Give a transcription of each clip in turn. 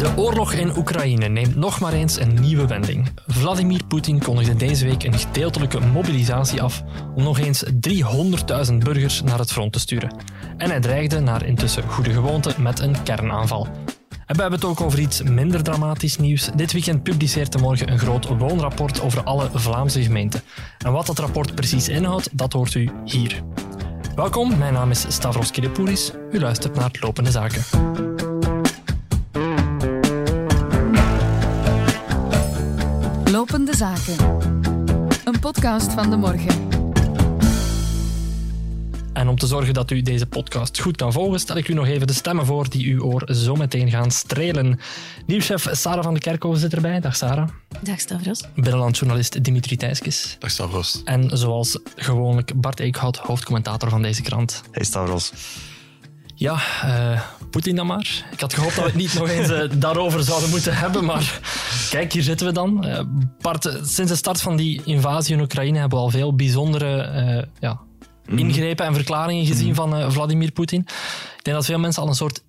De oorlog in Oekraïne neemt nog maar eens een nieuwe wending. Vladimir Poetin kondigde deze week een gedeeltelijke mobilisatie af om nog eens 300.000 burgers naar het front te sturen. En hij dreigde naar intussen goede gewoonte met een kernaanval. En we hebben het ook over iets minder dramatisch nieuws. Dit weekend publiceert de morgen een groot woonrapport over alle Vlaamse gemeenten. En wat dat rapport precies inhoudt, dat hoort u hier. Welkom, mijn naam is Stavros Kidepouris. U luistert naar Lopende Zaken. Zaken. Een podcast van de morgen. En om te zorgen dat u deze podcast goed kan volgen, stel ik u nog even de stemmen voor die uw oor zo meteen gaan strelen. Nieuwschef Sarah van de Kerkhoven zit erbij. Dag Sarah. Dag Stavros. Binnenlandjournalist Dimitri Thijskes. Dag Stavros. En zoals gewoonlijk Bart Eekhout, hoofdcommentator van deze krant. Hey Stavros. Ja, uh, Poetin dan maar. Ik had gehoopt dat we het niet nog eens uh, daarover zouden moeten hebben, maar kijk, hier zitten we dan. Uh, Bart, sinds de start van die invasie in Oekraïne hebben we al veel bijzondere ja, ingrepen en verklaringen gezien van Vladimir Poetin. Ik denk dat veel mensen al een soort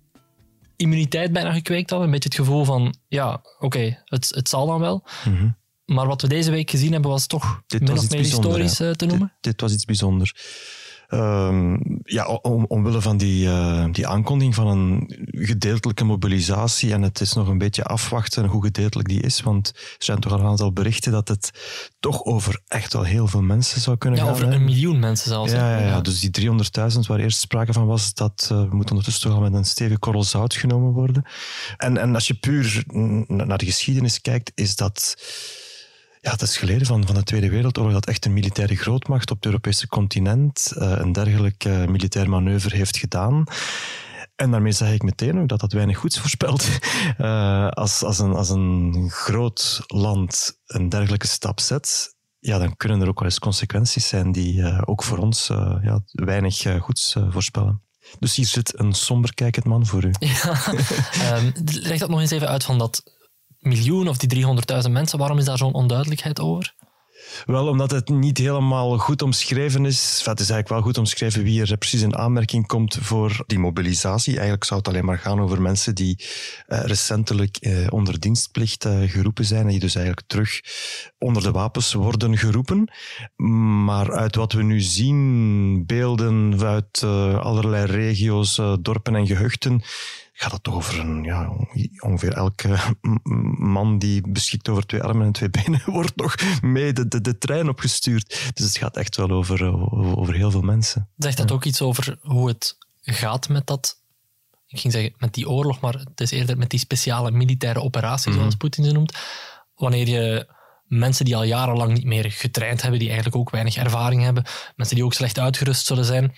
immuniteit bijna gekweekt hadden. Een beetje het gevoel van, ja, oké, okay, het, het zal dan wel. Mm -hmm. Maar wat we deze week gezien hebben was toch dit min of meer historisch ja. te noemen. Dit, dit was iets bijzonders. Um, ja, om, omwille van die, uh, die aankondiging van een gedeeltelijke mobilisatie. En het is nog een beetje afwachten hoe gedeeltelijk die is. Want er zijn toch al een aantal berichten dat het toch over echt wel heel veel mensen zou kunnen ja, gaan. over een miljoen mensen zelfs. Ja, ja, ja, dus die 300.000 waar eerst sprake van was, dat uh, moet ondertussen toch al met een stevige korrel zout genomen worden. En, en als je puur naar de geschiedenis kijkt, is dat ja, het is geleden van, van de Tweede Wereldoorlog dat echt een militaire grootmacht op het Europese continent uh, een dergelijk uh, militair manoeuvre heeft gedaan. En daarmee zeg ik meteen ook dat dat weinig goeds voorspelt. Uh, als, als, een, als een groot land een dergelijke stap zet, ja, dan kunnen er ook wel eens consequenties zijn die ook voor ons ja, weinig goeds voorspellen. Dus hier zit een somber kijkend man voor u. Ja, um, leg dat nog eens even uit van dat miljoen of die 300.000 mensen, waarom is daar zo'n onduidelijkheid over? Wel, omdat het niet helemaal goed omschreven is. Enfin, het is eigenlijk wel goed omschreven wie er precies in aanmerking komt voor die mobilisatie. Eigenlijk zou het alleen maar gaan over mensen die uh, recentelijk uh, onder dienstplicht uh, geroepen zijn en die dus eigenlijk terug onder de wapens worden geroepen. Maar uit wat we nu zien, beelden uit allerlei regio's, dorpen en gehuchten, gaat het toch over een, ja, ongeveer elke man die beschikt over twee armen en twee benen wordt nog mee de, de, de trein opgestuurd. Dus het gaat echt wel over, over heel veel mensen. Zegt dat ook iets over hoe het gaat met dat, ik ging zeggen met die oorlog, maar het is eerder met die speciale militaire operatie, mm -hmm. zoals Poetin ze noemt. Wanneer je mensen die al jarenlang niet meer getraind hebben, die eigenlijk ook weinig ervaring hebben, mensen die ook slecht uitgerust zullen zijn,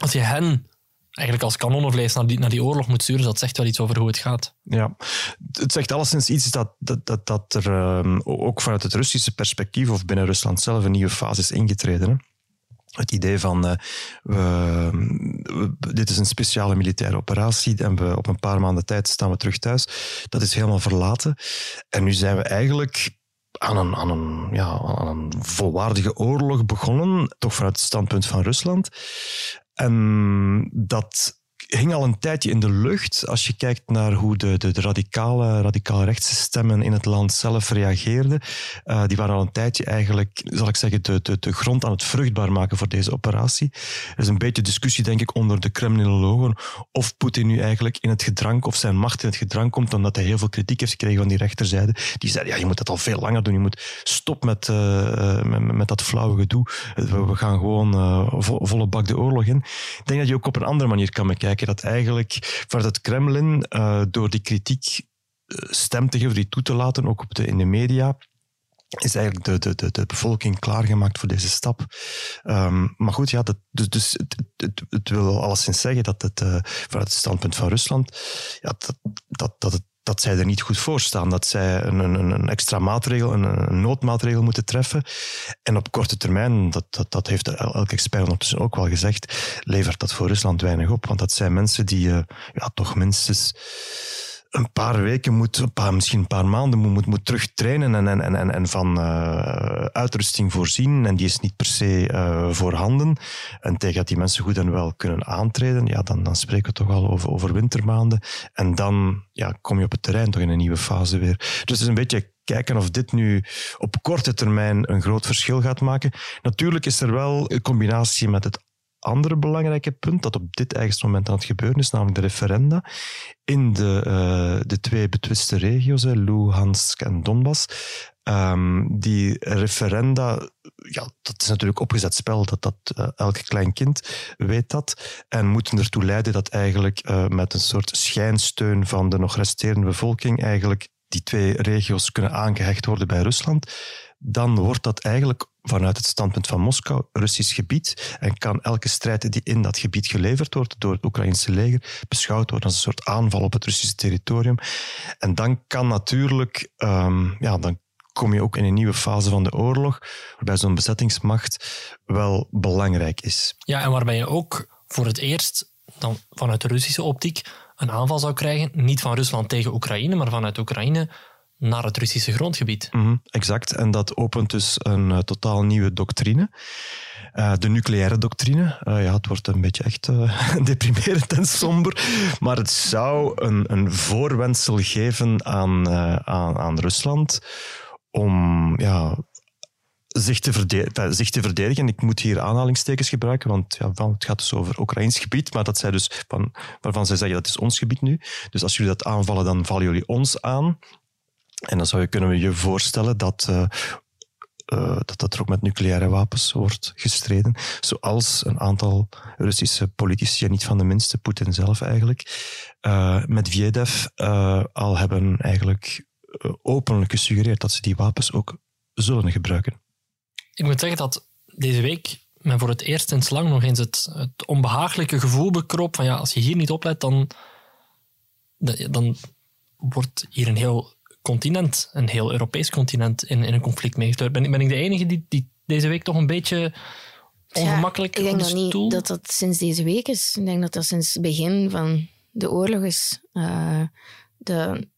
als je hen eigenlijk als kanonnenvlees naar die, naar die oorlog moet sturen, dat zegt wel iets over hoe het gaat. Ja, het zegt alleszins iets dat, dat, dat, dat er um, ook vanuit het Russische perspectief of binnen Rusland zelf een nieuwe fase is ingetreden. Hè? Het idee van we, we, dit is een speciale militaire operatie en we, op een paar maanden tijd staan we terug thuis, dat is helemaal verlaten. En nu zijn we eigenlijk aan een, aan, een, ja, aan een volwaardige oorlog begonnen, toch vanuit het standpunt van Rusland. En dat hing al een tijdje in de lucht. Als je kijkt naar hoe de, de, radicale, radicaal rechtse stemmen in het land zelf reageerden. Uh, die waren al een tijdje eigenlijk, zal ik zeggen, de, de, de grond aan het vruchtbaar maken voor deze operatie. Er is een beetje discussie, denk ik, onder de Kremlinologen of Poetin nu eigenlijk in het gedrang, of zijn macht in het gedrang komt, omdat hij heel veel kritiek heeft gekregen van die rechterzijde. Die zeiden, ja, je moet dat al veel langer doen. Je moet stop met, uh, met, met, dat flauwe gedoe. We, gaan gewoon vo, volle bak de oorlog in. Ik denk dat je ook op een andere manier kan bekijken dat eigenlijk vanuit het Kremlin uh, door die kritiek stem te geven, die toe te laten, ook op de, in de media, is eigenlijk de, de, de, bevolking klaargemaakt voor deze stap. Um, maar goed, ja, dat, dus, dus het, het, het wil alleszins zeggen dat het uh, vanuit het standpunt van Rusland, ja, dat, dat, dat het dat zij er niet goed voor staan. Dat zij een, een, een extra maatregel, een, een, noodmaatregel moeten treffen. En op korte termijn, dat, dat, dat heeft elke expert ondertussen ook wel gezegd, levert dat voor Rusland weinig op. Want dat zijn mensen die uh, ja, toch minstens een paar weken moet, een paar, misschien een paar maanden moet, moet, moet terug trainen en, en, en, en van uh, uitrusting voorzien. En die is niet per se uh, voorhanden. En tegen dat die mensen goed en wel kunnen aantreden, ja, dan, dan spreken we toch al over, over wintermaanden. En dan ja, kom je op het terrein toch in een nieuwe fase weer. Dus het is een beetje kijken of dit nu op korte termijn een groot verschil gaat maken. Natuurlijk is er wel een combinatie met het andere belangrijke punt dat op dit eigenste moment aan het gebeuren is, namelijk de referenda in de, uh, de twee betwiste regio's, Luhansk en Donbass. Um, die referenda, ja, dat is natuurlijk opgezet spel, dat, dat uh, elk klein kind weet dat. En moeten ertoe leiden dat eigenlijk uh, met een soort schijnsteun van de nog resterende bevolking eigenlijk die twee regio's kunnen aangehecht worden bij Rusland dan wordt dat eigenlijk vanuit het standpunt van Moskou Russisch gebied en kan elke strijd die in dat gebied geleverd wordt door het Oekraïnse leger beschouwd worden als een soort aanval op het Russische territorium. En dan kan natuurlijk, um, ja, dan kom je ook in een nieuwe fase van de oorlog, waarbij zo'n bezettingsmacht wel belangrijk is. Ja, en waarbij je ook voor het eerst dan vanuit de Russische optiek een aanval zou krijgen, niet van Rusland tegen Oekraïne, maar vanuit Oekraïne naar het Russische grondgebied. Mm exact. En dat opent dus een uh, totaal nieuwe doctrine. Uh, de nucleaire doctrine. Uh, ja, het wordt een beetje echt deprimerend en somber. Maar het zou een, een voorwendsel geven aan, aan, aan Rusland om ja, zich te, verdedigen, zich te verdedigen. Ik moet hier aanhalingstekens gebruiken, want ja, het gaat dus over Oekraïns gebied, maar dat zij dus van, waarvan zij zeggen dat is ons gebied nu. Dus als jullie dat aanvallen, dan vallen jullie ons aan. En dan zou je kunnen je voorstellen dat, uh, uh, dat, dat er ook met nucleaire wapens wordt gestreden. Zoals een aantal Russische politici, en niet van de minste, Poetin zelf eigenlijk, uh, met Viedev al hebben eigenlijk openlijk gesuggereerd dat ze die wapens ook zullen gebruiken. Ik moet zeggen dat deze week men voor het eerst sinds lang nog eens het, het onbehagelijke gevoel bekroop van ja, als je hier niet oplet, dan, dan wordt hier een heel continent, een heel Europees continent, in, in een conflict meegesleurd. Ben, ben ik de enige die, die deze week toch een beetje ongemakkelijk ja, Ik denk nog niet dat dat sinds deze week is. Ik denk dat dat sinds het begin van de oorlog is. Uh, de,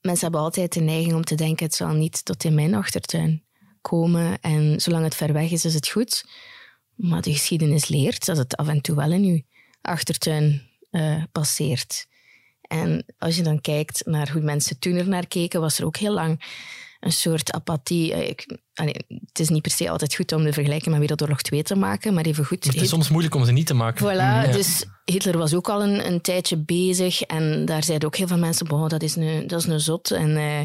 mensen hebben altijd de neiging om te denken, het zal niet tot in mijn achtertuin komen. En zolang het ver weg is, is het goed. Maar de geschiedenis leert dat het af en toe wel in uw achtertuin uh, passeert. En als je dan kijkt naar hoe mensen toen er naar keken, was er ook heel lang een soort apathie. Eh, ik, het is niet per se altijd goed om de vergelijking met Wereldoorlog 2 te maken, maar even goed. Het is soms moeilijk om ze niet te maken. Voilà, dus Hitler was ook al een, een tijdje bezig en daar zeiden ook heel veel mensen, dat is een, dat is een zot. En, uh,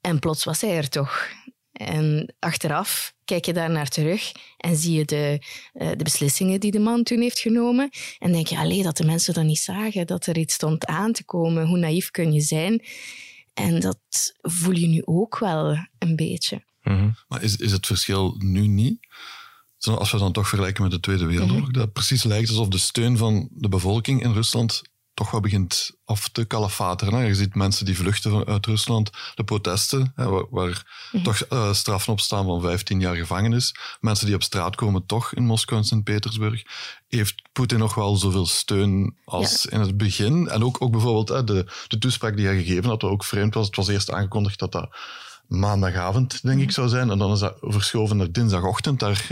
en plots was hij er toch. En achteraf kijk je daar naar terug en zie je de, uh, de beslissingen die de man toen heeft genomen. En denk je, alleen dat de mensen dat niet zagen, dat er iets stond aan te komen. Hoe naïef kun je zijn? En dat voel je nu ook wel een beetje. Mm -hmm. Maar is, is het verschil nu niet? Als we dan toch vergelijken met de Tweede Wereldoorlog, mm -hmm. dat precies lijkt alsof de steun van de bevolking in Rusland toch wel begint af te kalafateren. Je ziet mensen die vluchten uit Rusland, de protesten, waar, waar mhm. toch uh, straffen op staan van 15 jaar gevangenis. Mensen die op straat komen, toch in Moskou en Sint-Petersburg. Heeft Poetin nog wel zoveel steun als in het begin? En ook, ook bijvoorbeeld de, de toespraak die hij gegeven had, wat ook vreemd was. Het was eerst aangekondigd dat dat maandagavond, denk ik, mhm. zou zijn. En dan is dat verschoven naar dinsdagochtend. Daar,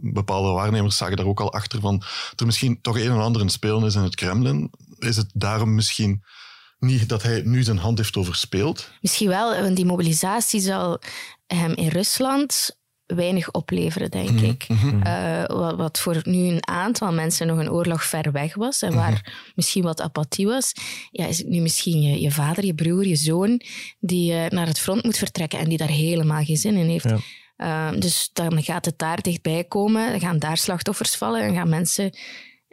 bepaalde waarnemers zagen daar ook al achter van dat er misschien toch een en ander in spelen is in het Kremlin is het daarom misschien niet dat hij nu zijn hand heeft overspeeld? Misschien wel, want die mobilisatie zal hem in Rusland weinig opleveren, denk mhm, ik. Mhm. Eh, wat, wat, voor nu een aantal mensen nog een oorlog ver weg was en waar mhm. misschien wat apathie was, ja, is het nu misschien je, je vader, je broer, je zoon die uh, naar het front moet vertrekken en die daar helemaal geen zin in heeft. Uh, dus dan gaat het daar dichtbij komen, dan gaan daar slachtoffers vallen en gaan mensen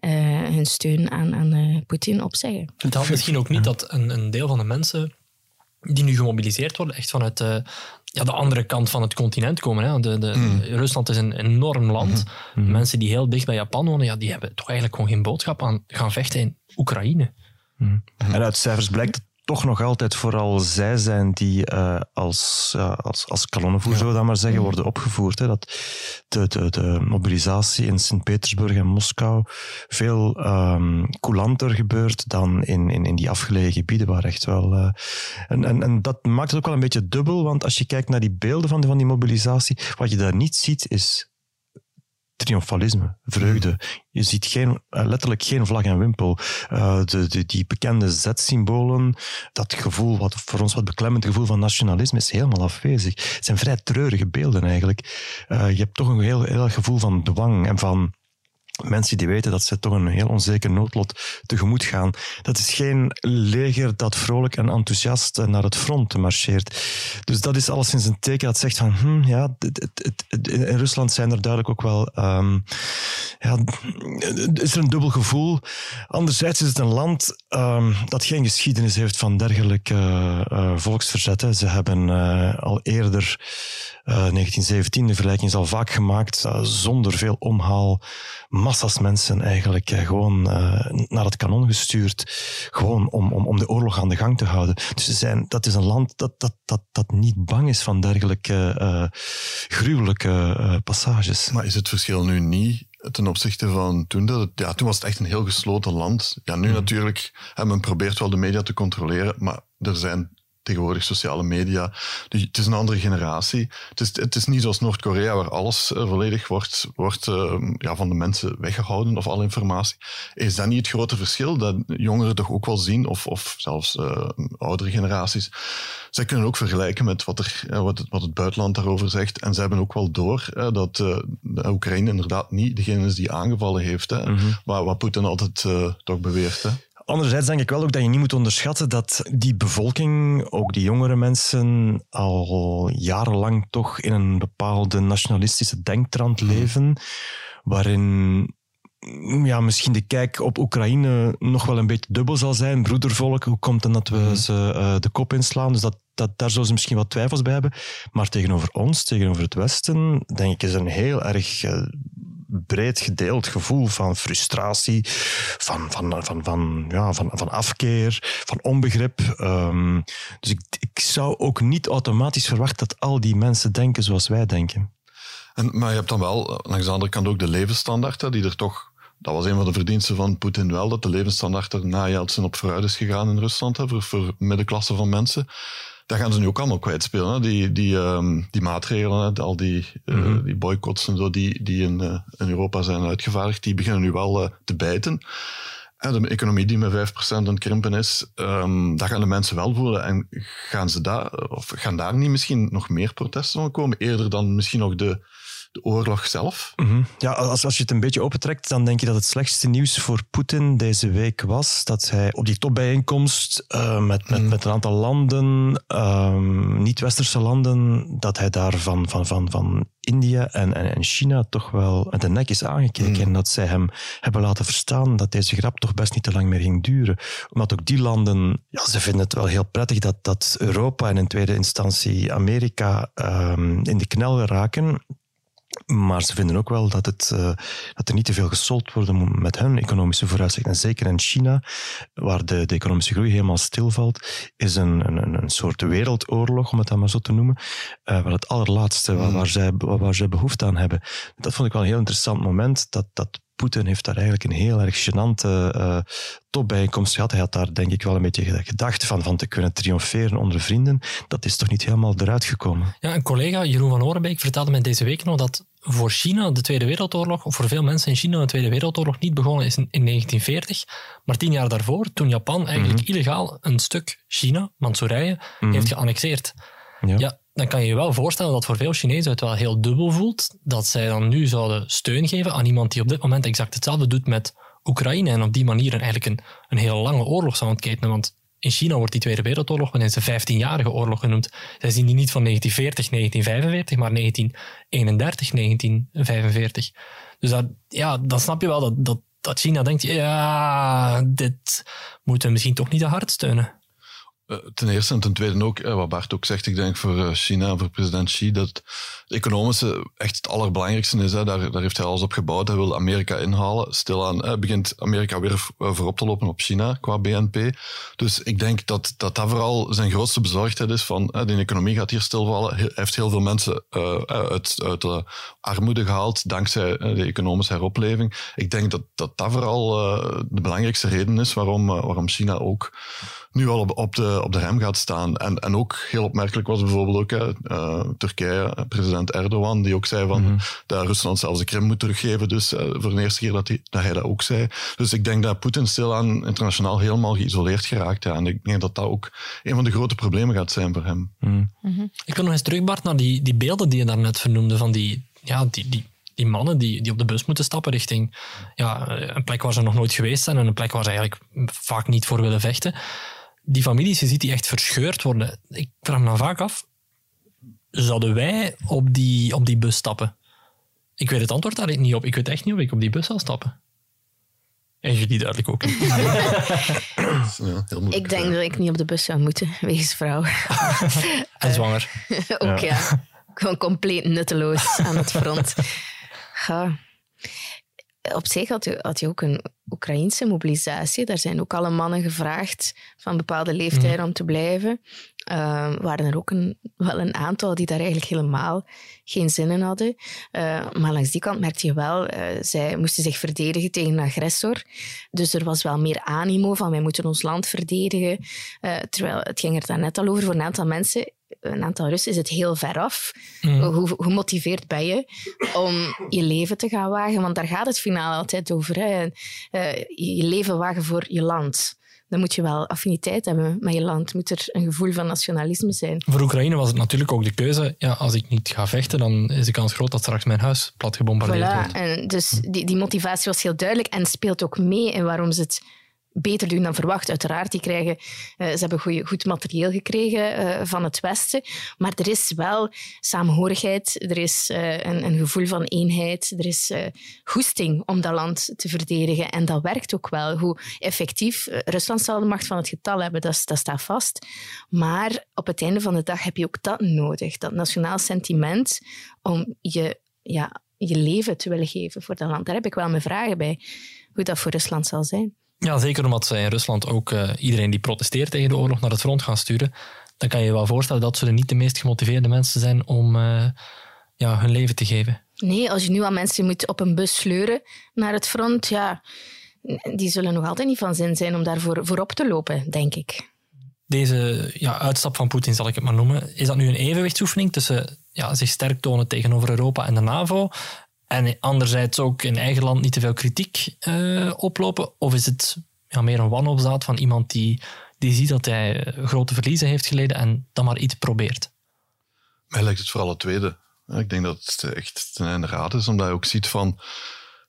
hun steun aan, aan uh, Poetin opzeggen. Het helpt misschien ook niet dat een, een, deel van de mensen die nu gemobiliseerd worden, echt vanuit de, ja, de andere kant van het continent komen. Hè. De, de, mm. Rusland is een enorm land. Mm. Mensen die heel dicht bij Japan wonen, ja, die hebben toch eigenlijk gewoon geen boodschap aan gaan vechten in Oekraïne. Mm. En uit cijfers blijkt dat toch nog altijd vooral zij zijn die uh, als, uh, als, als kanonnenvoer, ja. dan maar zeggen, mhm. worden opgevoerd. Hè. Dat de, de, de mobilisatie in Sint-Petersburg en Moskou veel um, coulanter gebeurt dan in, in, in die afgelegen gebieden, waar echt wel... Uh, en, en, en dat maakt het ook wel een beetje dubbel, want als je kijkt naar die beelden van, van die mobilisatie, wat je daar niet ziet, is triomfalisme, vreugde. Je ziet geen, eh, letterlijk geen vlag en wimpel. Uh, de, de, die bekende Z-symbolen, dat gevoel, wat voor ons wat beklemmend gevoel van nationalisme, is helemaal afwezig. Het zijn vrij treurige beelden eigenlijk. Uh, je hebt toch een heel, heel gevoel van dwang en van mensen die weten dat ze toch een heel onzeker noodlot tegemoet gaan. Dat is geen leger dat vrolijk en enthousiast naar het front marcheert. Dus dat is alleszins een teken dat zegt van, hm, ja, in Rusland zijn er duidelijk ook wel, um, ja, is er een dubbel gevoel. Anderzijds is het een land um, dat geen geschiedenis heeft van dergelijke uh, volksverzetten. Ze hebben uh, al eerder 1917, eh, de vergelijking is al vaak gemaakt, uh, zonder veel omhaal, massas mensen eigenlijk uh, gewoon naar het kanon gestuurd, gewoon om, om, om de oorlog aan de gang te houden. Dus ze zijn, dat is een land dat, dat, dat, dat niet bang is van dergelijke gruwelijke passages. Maar is het verschil nu niet ten opzichte van toen. Dat het, ja, toen was het echt een heel gesloten land. Ja, nu mm. natuurlijk, men probeert wel de media te controleren, maar er zijn tegenwoordig sociale media. Dus het is een andere generatie. Het is, het is niet zoals Noord-Korea, waar alles uh, volledig wordt, wordt uh, ja, van de mensen weggehouden, of alle informatie. Is dat niet het grote verschil dat jongeren toch ook wel zien, of, of zelfs uh, oudere generaties? Zij kunnen ook vergelijken met wat, er, wat, het, wat het buitenland daarover zegt. En ze hebben ook wel door dat de Oekraïne inderdaad niet degene is die aangevallen heeft. Hè, mm -hmm. Wat, wat Poetin altijd toch beweert. Hè. Anderzijds denk ik wel ook dat je niet moet onderschatten dat die bevolking, ook die jongere mensen, al jarenlang toch in een bepaalde nationalistische denktrand mhm. leven, waarin ja, misschien de kijk op Oekraïne nog wel een beetje dubbel zal zijn. Broedervolk, hoe komt het dat we mhm. ze uh, de kop inslaan? Dus dat, dat, daar zullen ze misschien wat twijfels bij hebben. Maar tegenover ons, tegenover het Westen, denk ik is er een heel erg uh, breed gedeeld gevoel van frustratie, van, van, van, van, ja, van, van afkeer, van onbegrip. Um, dus ik, ik zou ook niet automatisch verwachten dat al die mensen denken zoals wij denken. En, maar je hebt dan wel, langs de andere kant ook de levensstandaard, die er toch dat was een van de verdiensten van Poetin wel, dat de levensstandaard er na Yeltsin op vooruit is gegaan in Rusland, hè, voor, voor middenklasse van mensen daar gaan ze nu ook allemaal kwijtspelen. Die, die, um, die maatregelen, al die, uh, die boycotts en zo, die, die in, uh, in Europa zijn uitgevaardigd, die beginnen nu wel uh, te bijten. En de economie die met 5% aan het krimpen is, um, dat gaan de mensen wel voelen. En gaan, ze daar, of gaan daar niet misschien nog meer protesten van komen? Eerder dan misschien nog de, de oorlog zelf. Mhm. Ja, als, als je het een beetje opentrekt, dan denk je dat het slechtste nieuws voor Poetin deze week was dat hij op die topbijeenkomst uh, met, met, mhm. met een aantal landen, um, niet-westerse landen, dat hij daar van, van, van, van India en, en, en, China toch wel met de nek is aangekeken. Mhm. En dat zij hem hebben laten verstaan dat deze grap toch best niet te lang meer ging duren. Omdat ook die landen, ja, ze vinden het wel heel prettig dat, dat Europa en in tweede instantie Amerika um, in de knel raken. Maar ze vinden ook wel dat, het, uh, dat er niet te veel gesold wordt met hun economische vooruitzichten. En zeker in China, waar de, de economische groei helemaal stilvalt, is een, een, een soort wereldoorlog, om het dan maar zo te noemen, uh, waar het allerlaatste waar, mm. waar, zij, waar, zij behoefte aan hebben. Dat vond ik wel een heel interessant moment, dat, dat Poetin heeft daar eigenlijk een heel erg gênante uh, topbijeenkomst gehad. Hij had daar denk ik wel een beetje gedacht van, van te kunnen triomferen onder vrienden. Dat is toch niet helemaal eruit gekomen. Ja, een collega, Jeroen van Orenbeek, vertelde mij deze week nog dat voor China de Tweede Wereldoorlog, of voor veel mensen in China de Tweede Wereldoorlog niet begonnen is in, 1940, maar tien jaar daarvoor, toen Japan eigenlijk mhm. illegaal een stuk China, Manchurije, mhm. heeft geannexeerd. Ja. ja. Dan kan je je wel voorstellen dat voor veel Chinezen het wel heel dubbel voelt dat zij dan nu zouden steun geven aan iemand die op dit moment exact hetzelfde doet met Oekraïne en op die manier eigenlijk een, een heel lange oorlog zou ontketenen. Want in China wordt die Tweede Wereldoorlog wel eens de 15-jarige oorlog genoemd. Zij zien die niet van 1940, 1945, maar 1931, 1945. Dus dat, ja, dan snap je wel dat, dat, dat China denkt, ja, dit moeten we misschien toch niet te hard steunen. Eh, ten eerste en ten tweede ook, eh, wat Bart ook zegt, ik denk voor eh, China, voor president Xi, dat het economische echt het allerbelangrijkste is. Daar, daar heeft hij alles op gebouwd. Hij wil Amerika inhalen. Stilaan begint Amerika weer voorop te lopen op China qua BNP. Dus ik denk dat dat, dat vooral zijn grootste bezorgdheid is van de economie gaat hier stilvallen. Hij heeft heel veel mensen uit, uit de armoede gehaald dankzij de economische heropleving. Ik denk dat dat, dat vooral de belangrijkste reden is waarom, waarom China ook nu al op, op, de, op de rem gaat staan. En, en ook heel opmerkelijk was bijvoorbeeld ook uh, Turkije, president Erdogan, die ook zei van mm dat Rusland zelfs de Krim moet teruggeven. Dus uh, voor de eerste keer dat hij, dat hij dat ook zei. Dus ik denk dat Poetin stilaan internationaal helemaal geïsoleerd geraakt. Ja. En ik denk dat dat ook een van de grote problemen gaat zijn voor hem. Mhm. Mhm. Ik wil nog eens terug, Bart, naar die, die beelden die je daarnet vernoemde, van die, ja, die, die die mannen die, die op de bus moeten stappen richting ja, een plek waar ze nog nooit geweest zijn en een plek waar ze eigenlijk vaak niet voor willen vechten die families, je ziet die echt verscheurd worden. Ik vraag me dan vaak af, zouden wij op die, op die bus stappen? Ik weet het antwoord daar niet op. Ik weet echt niet of ik op die bus zal stappen. En jullie duidelijk ook niet. Ja, ik denk dat ik niet op de bus zou moeten, wegens vrouw. en zwanger. ook ja. ja. Gewoon compleet nutteloos aan het front. Ja op zich had je, had je ook een Oekraïnse mobilisatie. Daar zijn ook alle mannen gevraagd van bepaalde leeftijd mhm. om te blijven. Uh, waren er ook een, wel een aantal die daar eigenlijk helemaal geen zin in hadden. Uh, maar langs die kant merkte je wel, uh, zij moesten zich verdedigen tegen een agressor. Dus er was wel meer animo van wij moeten ons land verdedigen. terwijl het ging er net al over voor een aantal mensen een aantal Russen is het heel ver af. Mm. Hoe gemotiveerd ben je om je leven te gaan wagen? Want daar gaat het finaal altijd over. Hè? Uh, je leven wagen voor je land. Dan moet je wel affiniteit hebben met je land. Moet er een gevoel van nationalisme zijn. Voor Oekraïne was het natuurlijk ook de keuze. Ja, als ik niet ga vechten, dan is de kans groot dat straks mijn huis plat gebombardeerd voilà. wordt. En dus die, die motivatie was heel duidelijk en speelt ook mee in waarom ze het beter doen dan verwacht. Uiteraard, die krijgen, uh, ze hebben goeie, goed materieel gekregen uh, van het Westen. Maar er is wel saamhorigheid, er is uh, een, een, gevoel van eenheid, er is goesting om dat land te verdedigen. En dat werkt ook wel. Hoe effectief Rusland zal de macht van het getal hebben, dat, dat staat vast. Maar op het einde van de dag heb je ook dat nodig, dat nationaal sentiment om je, ja, je leven te willen geven voor dat land. Daar heb ik wel mijn vragen bij, hoe dat voor Rusland zal zijn. Ja, zeker omdat ze in Rusland ook uh, iedereen die protesteert tegen de oorlog naar het front gaan sturen. Dan kan je je wel voorstellen dat ze niet de meest gemotiveerde mensen zijn om uh, ja, hun leven te geven. Nee, als je nu aan mensen moet op een bus sleuren naar het front, ja, die zullen nog altijd niet van zin zijn om daarvoor voorop te lopen, denk ik. Deze ja, uitstap van Poetin, zal ik het maar noemen, is dat nu een evenwichtsoefening tussen ja, zich sterk tonen tegenover Europa en de NAVO en anderzijds ook in eigen land niet te veel kritiek uh, oplopen? Of is het ja, meer een wanhoopsdaad van iemand die, die ziet dat hij eh, grote verliezen heeft geleden en dan maar iets probeert? Mij lijkt het vooral het tweede. Ik denk dat het echt ten einde raad is, omdat hij ook ziet van,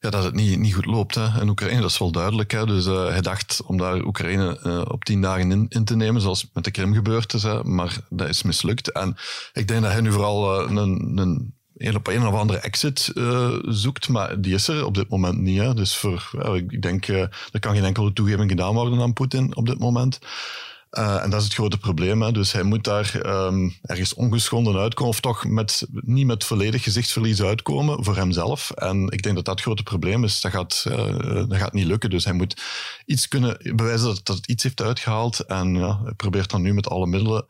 ja, dat het niet, niet goed loopt hè. in Oekraïne. Dat is wel duidelijk. Hè. Dus uh, hij dacht om daar Oekraïne op tien dagen in, in, te nemen, zoals met de Krim gebeurd is. Hè. Maar dat is mislukt. En ik denk dat hij nu vooral een, een een op een of andere exit uh, zoekt, maar die is er op dit moment niet. Hè. Dus voor, ik denk, uh, er kan geen enkele toegeving gedaan worden aan Poetin op dit moment. en dat is het grote probleem. Hè. Dus hij moet daar um, ergens ongeschonden uitkomen, of toch met, niet met volledig gezichtsverlies uitkomen voor hemzelf. En ik denk dat dat het grote probleem is. Dat gaat, dat gaat niet lukken. Dus hij moet iets kunnen bewijzen dat, dat het iets heeft uitgehaald. En ja, hij probeert dan nu met alle middelen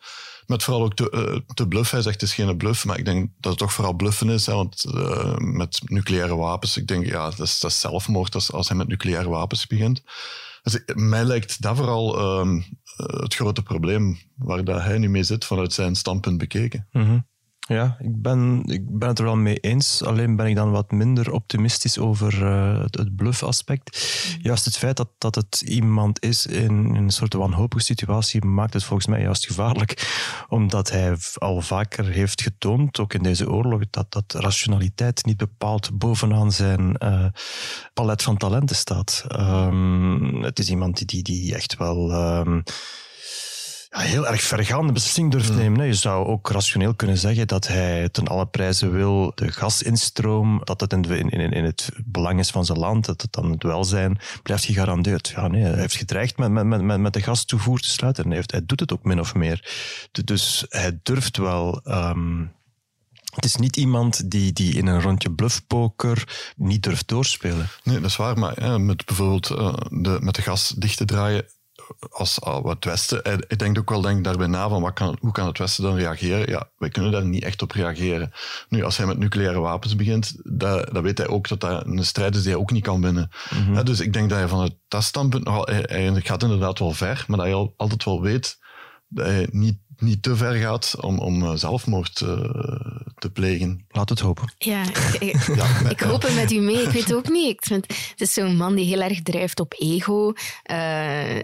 met vooral ook te, uh, te bluffen. Hij zegt het is geen bluff, maar ik denk dat het toch vooral bluffen is. Hè, want uh, met nucleaire wapens, ik denk ja, dat is, dat zelfmoord als, als hij met nucleaire wapens begint. Dus mij lijkt dat vooral uh, het grote probleem waar dat hij nu mee zit vanuit zijn standpunt bekeken. Mm. Ja, ik ben, ik ben het er wel mee eens. Alleen ben ik dan wat minder optimistisch over uh, het, het bluff-aspect. Juist het feit dat, dat het iemand is in, in, een soort wanhopige situatie maakt het volgens mij juist gevaarlijk. Omdat hij al vaker heeft getoond, ook in deze oorlog, dat, dat rationaliteit niet bepaald bovenaan zijn uh, palet van talenten staat. Um, het is iemand die, die, echt wel... Um, ja, heel erg vergaande beslissing durft Hmm. nemen. Hè. Je zou ook rationeel kunnen zeggen dat hij ten alle prijzen wil de gasinstroom, dat het in, in, in, het belang is van zijn land, dat het dan het welzijn blijft gegarandeerd. Ja, nee, hij heeft gedreigd met, met, met, met de gastoevoer te sluiten en hij, heeft, hij doet het ook min of meer. Du- Dus hij durft wel... ehm, het is niet iemand die, die in een rondje bluffpoker niet durft doorspelen. Nee, dat is waar. Maar ja, met bijvoorbeeld eh, de, met de gas dicht te draaien als uh, het Westen. Hij denkt ook wel denk, daarbij na van wat kan, hoe kan het Westen dan reageren. Ja, wij kunnen daar niet echt op reageren. Nu, als hij met nucleaire wapens begint, dat, dan weet hij ook dat dat een strijd is die hij ook niet kan winnen. Ja, dus ik denk dat hij van het standpunt nogal, hij, hij gaat inderdaad wel ver, maar dat hij al, altijd wel weet dat hij niet, niet te ver gaat om, om eh, zelfmoord eh, te plegen. Laat het hopen. Ja, ik, ik, ik hoop het met u mee. Ik weet ook niet. Ik vind, het is zo'n man die heel erg drijft op ego. Eh,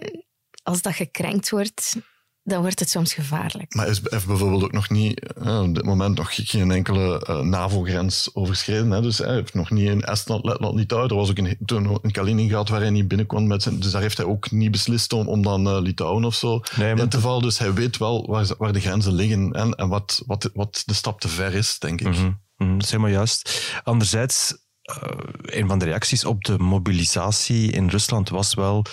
als dat gekrenkt wordt, dan wordt het soms gevaarlijk. Maar hij is- heeft bijvoorbeeld ook nog niet, eh, op dit moment nog geen enkele eh, NAVO-grens overschreden. Hè. Dus hij heeft nog niet in Estland, Letland, Litouwen. Er was ook een, toen een Kaliningrad waar hij niet binnenkwam. Met zijn, dus daar heeft hij ook niet beslist om, om dan eh, Litouwen of zo Nee, maar in te vallen. Dus hij weet wel waar, waar de grenzen liggen en, en wat, wat, wat de stap te ver is, denk ik. Dat is helemaal juist. Anderzijds, eh, een van de reacties op de mobilisatie in Rusland was wel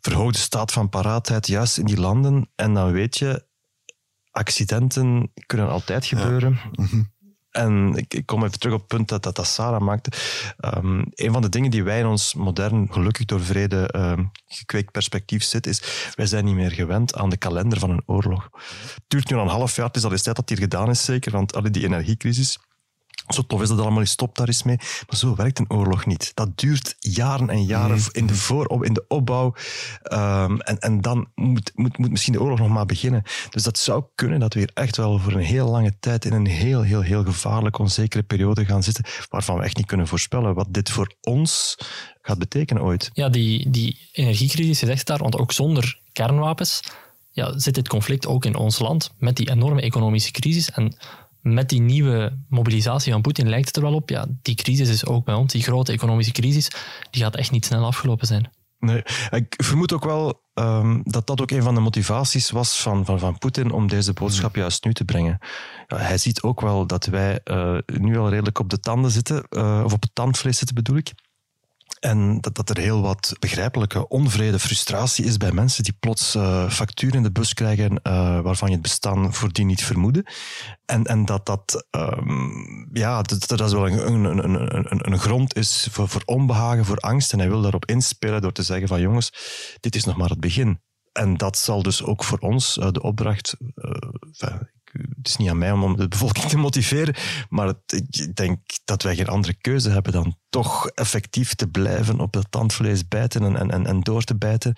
verhoogde staat van paraatheid juist in die landen. En dan weet je, accidenten kunnen altijd gebeuren. Mhm. En ik, ik kom even terug op het punt dat, dat, dat Sarah maakte. Ehm, een van de dingen die wij in ons modern, gelukkig door vrede ehm, gekweekt perspectief zitten, is wij zijn niet meer gewend aan de kalender van een oorlog. Het duurt nu al een half jaar, het is al eens tijd dat het hier gedaan is, zeker, want al die energiecrisis. Zo tof is dat allemaal, stop daar eens mee. Maar zo werkt een oorlog niet. Dat duurt jaren en jaren in de voorop, in de opbouw. Ehm, en, en dan moet, moet, moet misschien de oorlog nog maar beginnen. Dus dat zou kunnen dat we hier echt wel voor een heel lange tijd in een heel, heel, heel gevaarlijke, onzekere periode gaan zitten, waarvan we echt niet kunnen voorspellen wat dit voor ons gaat betekenen ooit. Ja, die, die energiecrisis is echt daar, want ook zonder kernwapens ja, zit dit conflict ook in ons land met die enorme economische crisis. En met die nieuwe mobilisatie van Poetin lijkt het er wel op. Ja, die crisis is ook bij ons, die grote economische crisis, die gaat echt niet snel afgelopen zijn. Nee, ik vermoed ook wel ehm, dat dat ook een van de motivaties was van, van, van Poetin om deze boodschap juist nu te brengen. Ja, hij ziet ook wel dat wij eh, nu al redelijk op de tanden zitten, eh, of op het tandvlees zitten bedoel ik. En dat, dat er heel wat begrijpelijke onvrede, frustratie is bij mensen die plots eh, facturen in de bus krijgen eh, waarvan je het bestaan voordien niet vermoedde. En, en dat dat, ehm, ja, dat, dat is wel een, een, grond is voor, onbehagen, voor angst. En hij wil daarop inspelen door te zeggen van jongens, dit is nog maar het begin. En dat zal dus ook voor ons eh, de opdracht. het is niet aan mij om, de bevolking te motiveren, maar ik denk dat wij geen andere keuze hebben dan toch effectief te blijven op dat tandvlees bijten en, en, en, en door te bijten.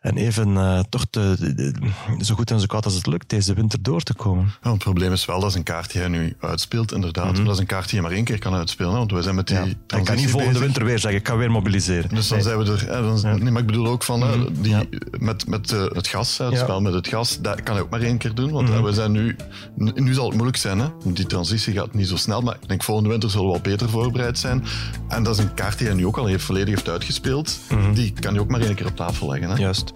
En even eh, toch te, de- zo goed en zo koud als het lukt deze winter door te komen. Ja, het probleem is wel, dat is een kaart die hij nu uitspeelt, inderdaad. Maar dat is een kaart die je maar één keer kan uitspelen. Want wij zijn met die Ja. Ik kan niet volgende bezig. winter weer zeggen, ik ga weer mobiliseren. Dus dan Nee. zijn we er. Hè, dan, Nee, maar ik bedoel ook van hè, die, Ja. met, met eh, het gas, het spel met het gas, dat kan hij ook maar één keer doen. Want hè, we zijn nu, nu zal het moeilijk zijn. Hè? Die transitie gaat niet zo snel. Maar ik denk volgende winter zullen we wel beter voorbereid zijn. En dat is een kaart die hij nu ook al heeft, volledig heeft uitgespeeld. Die kan hij ook maar één keer op tafel leggen. Hè? Juist.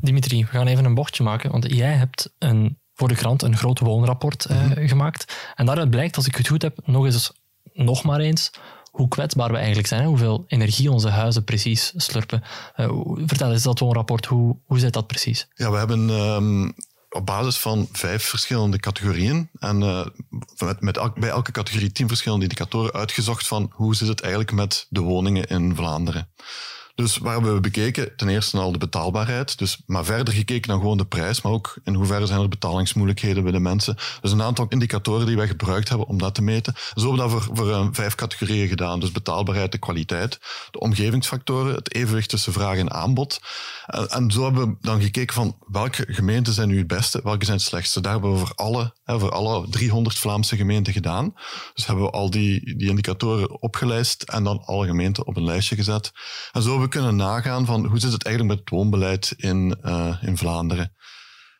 Dimitri, we gaan even een bochtje maken, want jij hebt een, voor de krant een groot woonrapport eh, Mhm. gemaakt. En daaruit blijkt, als ik het goed heb, nog eens, nog maar eens, hoe kwetsbaar we eigenlijk zijn. Hè? Hoeveel energie onze huizen precies slurpen. Eh, vertel eens dat woonrapport, hoe, hoe zit dat precies? Ja, we hebben ehm, op basis van vijf verschillende categorieën en eh, met, bij elke categorie tien verschillende indicatoren uitgezocht van hoe zit het eigenlijk met de woningen in Vlaanderen. Dus waar hebben we bekeken? Ten eerste al de betaalbaarheid, dus, maar verder gekeken dan gewoon de prijs, maar ook in hoeverre zijn er betalingsmoeilijkheden bij de mensen. Dus een aantal indicatoren die wij gebruikt hebben om dat te meten. Zo hebben we dat voor, voor eh, vijf categorieën gedaan. Dus betaalbaarheid, de kwaliteit, de omgevingsfactoren, het evenwicht tussen vraag en aanbod. En, en zo hebben we dan gekeken van welke gemeenten zijn nu het beste, welke zijn het slechtste. Daar hebben we voor alle, hè, voor alle 300 Vlaamse gemeenten gedaan. Dus hebben we al die, die indicatoren opgelijst en dan alle gemeenten op een lijstje gezet. En zo hebben we kunnen nagaan van hoe zit het eigenlijk met het woonbeleid in, uh, in Vlaanderen.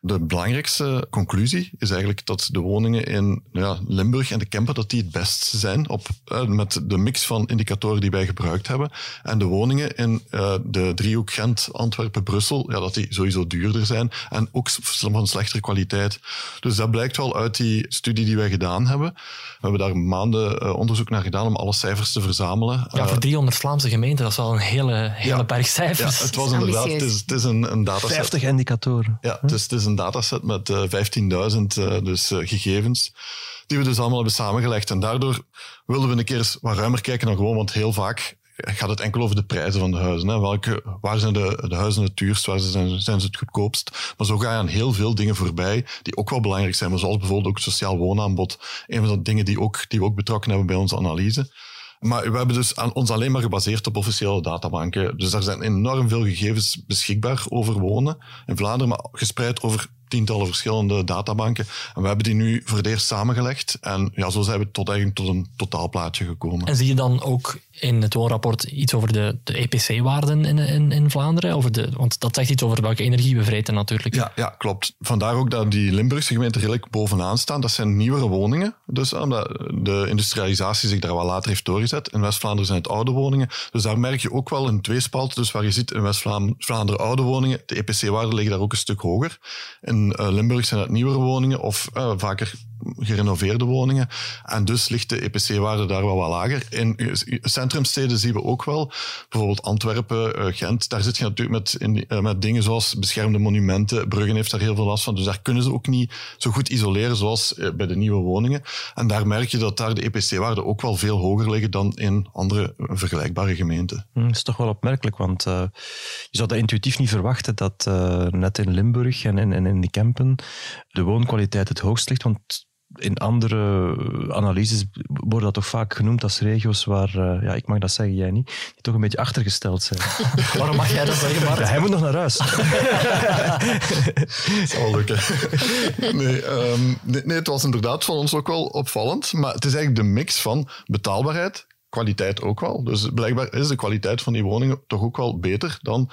De belangrijkste conclusie is eigenlijk dat de woningen in ja, Limburg en de Kemper dat die het best zijn op, uh, met de mix van indicatoren die wij gebruikt hebben. En de woningen in uh, de driehoek Gent, Antwerpen, Brussel, ja, dat die sowieso duurder zijn en ook van slechtere kwaliteit. Dus dat blijkt wel uit die studie die wij gedaan hebben. We hebben daar maanden uh, onderzoek naar gedaan om alle cijfers te verzamelen. Ja, voor 300 Vlaamse gemeenten, dat is wel een hele, hele ja, berg cijfers. Ja, het was inderdaad, het is, het is een, een dataset. 50 indicatoren. Ja, het is, het is een dataset met uh, 15.000 uh, dus, uh, gegevens, die we dus allemaal hebben samengelegd. En daardoor wilden we een keer wat ruimer kijken dan gewoon, want heel vaak gaat het enkel over de prijzen van de huizen. Hè. Welke, waar zijn de, de huizen het duurst, waar zijn, zijn ze het goedkoopst? Maar zo ga je aan heel veel dingen voorbij die ook wel belangrijk zijn, zoals bijvoorbeeld ook sociaal woonaanbod. Een van de dingen die, ook, die we ook betrokken hebben bij onze analyse. Maar we hebben dus aan, ons alleen maar gebaseerd op officiële databanken. Dus er zijn enorm veel gegevens beschikbaar over wonen in Vlaanderen, maar gespreid over tientallen verschillende databanken. En we hebben die nu voor het eerst samengelegd. En ja, zo zijn we tot, eigenlijk tot een totaalplaatje gekomen. En zie je dan ook in het woonrapport iets over de, de EPC-waarden in, in, in Vlaanderen? Over de, want dat zegt iets over welke energie we vreten natuurlijk. Ja, ja, klopt. Vandaar ook dat die Limburgse gemeenten redelijk bovenaan staan. Dat zijn nieuwere woningen. Dus omdat de industrialisatie zich daar wel later heeft doorgezet. In West-Vlaanderen zijn het oude woningen. Dus daar merk je ook wel een tweespalt. Dus waar je ziet in West-Vlaanderen oude woningen, de EPC-waarden liggen daar ook een stuk hoger. In uh, Limburg zijn het nieuwere woningen of uh, vaker gerenoveerde woningen. En dus ligt de EPC-waarde daar wel wat lager. In centrumsteden zien we ook wel, bijvoorbeeld Antwerpen, Gent, daar zit je natuurlijk met, in, met dingen zoals beschermde monumenten. Bruggen heeft daar heel veel last van, dus daar kunnen ze ook niet zo goed isoleren zoals bij de nieuwe woningen. En daar merk je dat daar de EPC-waarden ook wel veel hoger liggen dan in andere vergelijkbare gemeenten. Hm, dat is toch wel opmerkelijk, want je zou dat intuïtief niet verwachten dat net in Limburg en in, in, in Kempen de woonkwaliteit het hoogst ligt. Want in andere analyses wordt dat toch vaak genoemd als regio's waar, uh, ja, ik mag dat zeggen, jij niet, die toch een beetje achtergesteld zijn. Waarom mag jij dat zeggen, Bart? Ja, hij moet nog naar huis. Zal lukken. Nee, um, nee, nee, het was inderdaad van ons ook wel opvallend, maar het is eigenlijk de mix van betaalbaarheid, kwaliteit ook wel. Dus blijkbaar is de kwaliteit van die woningen toch ook wel beter dan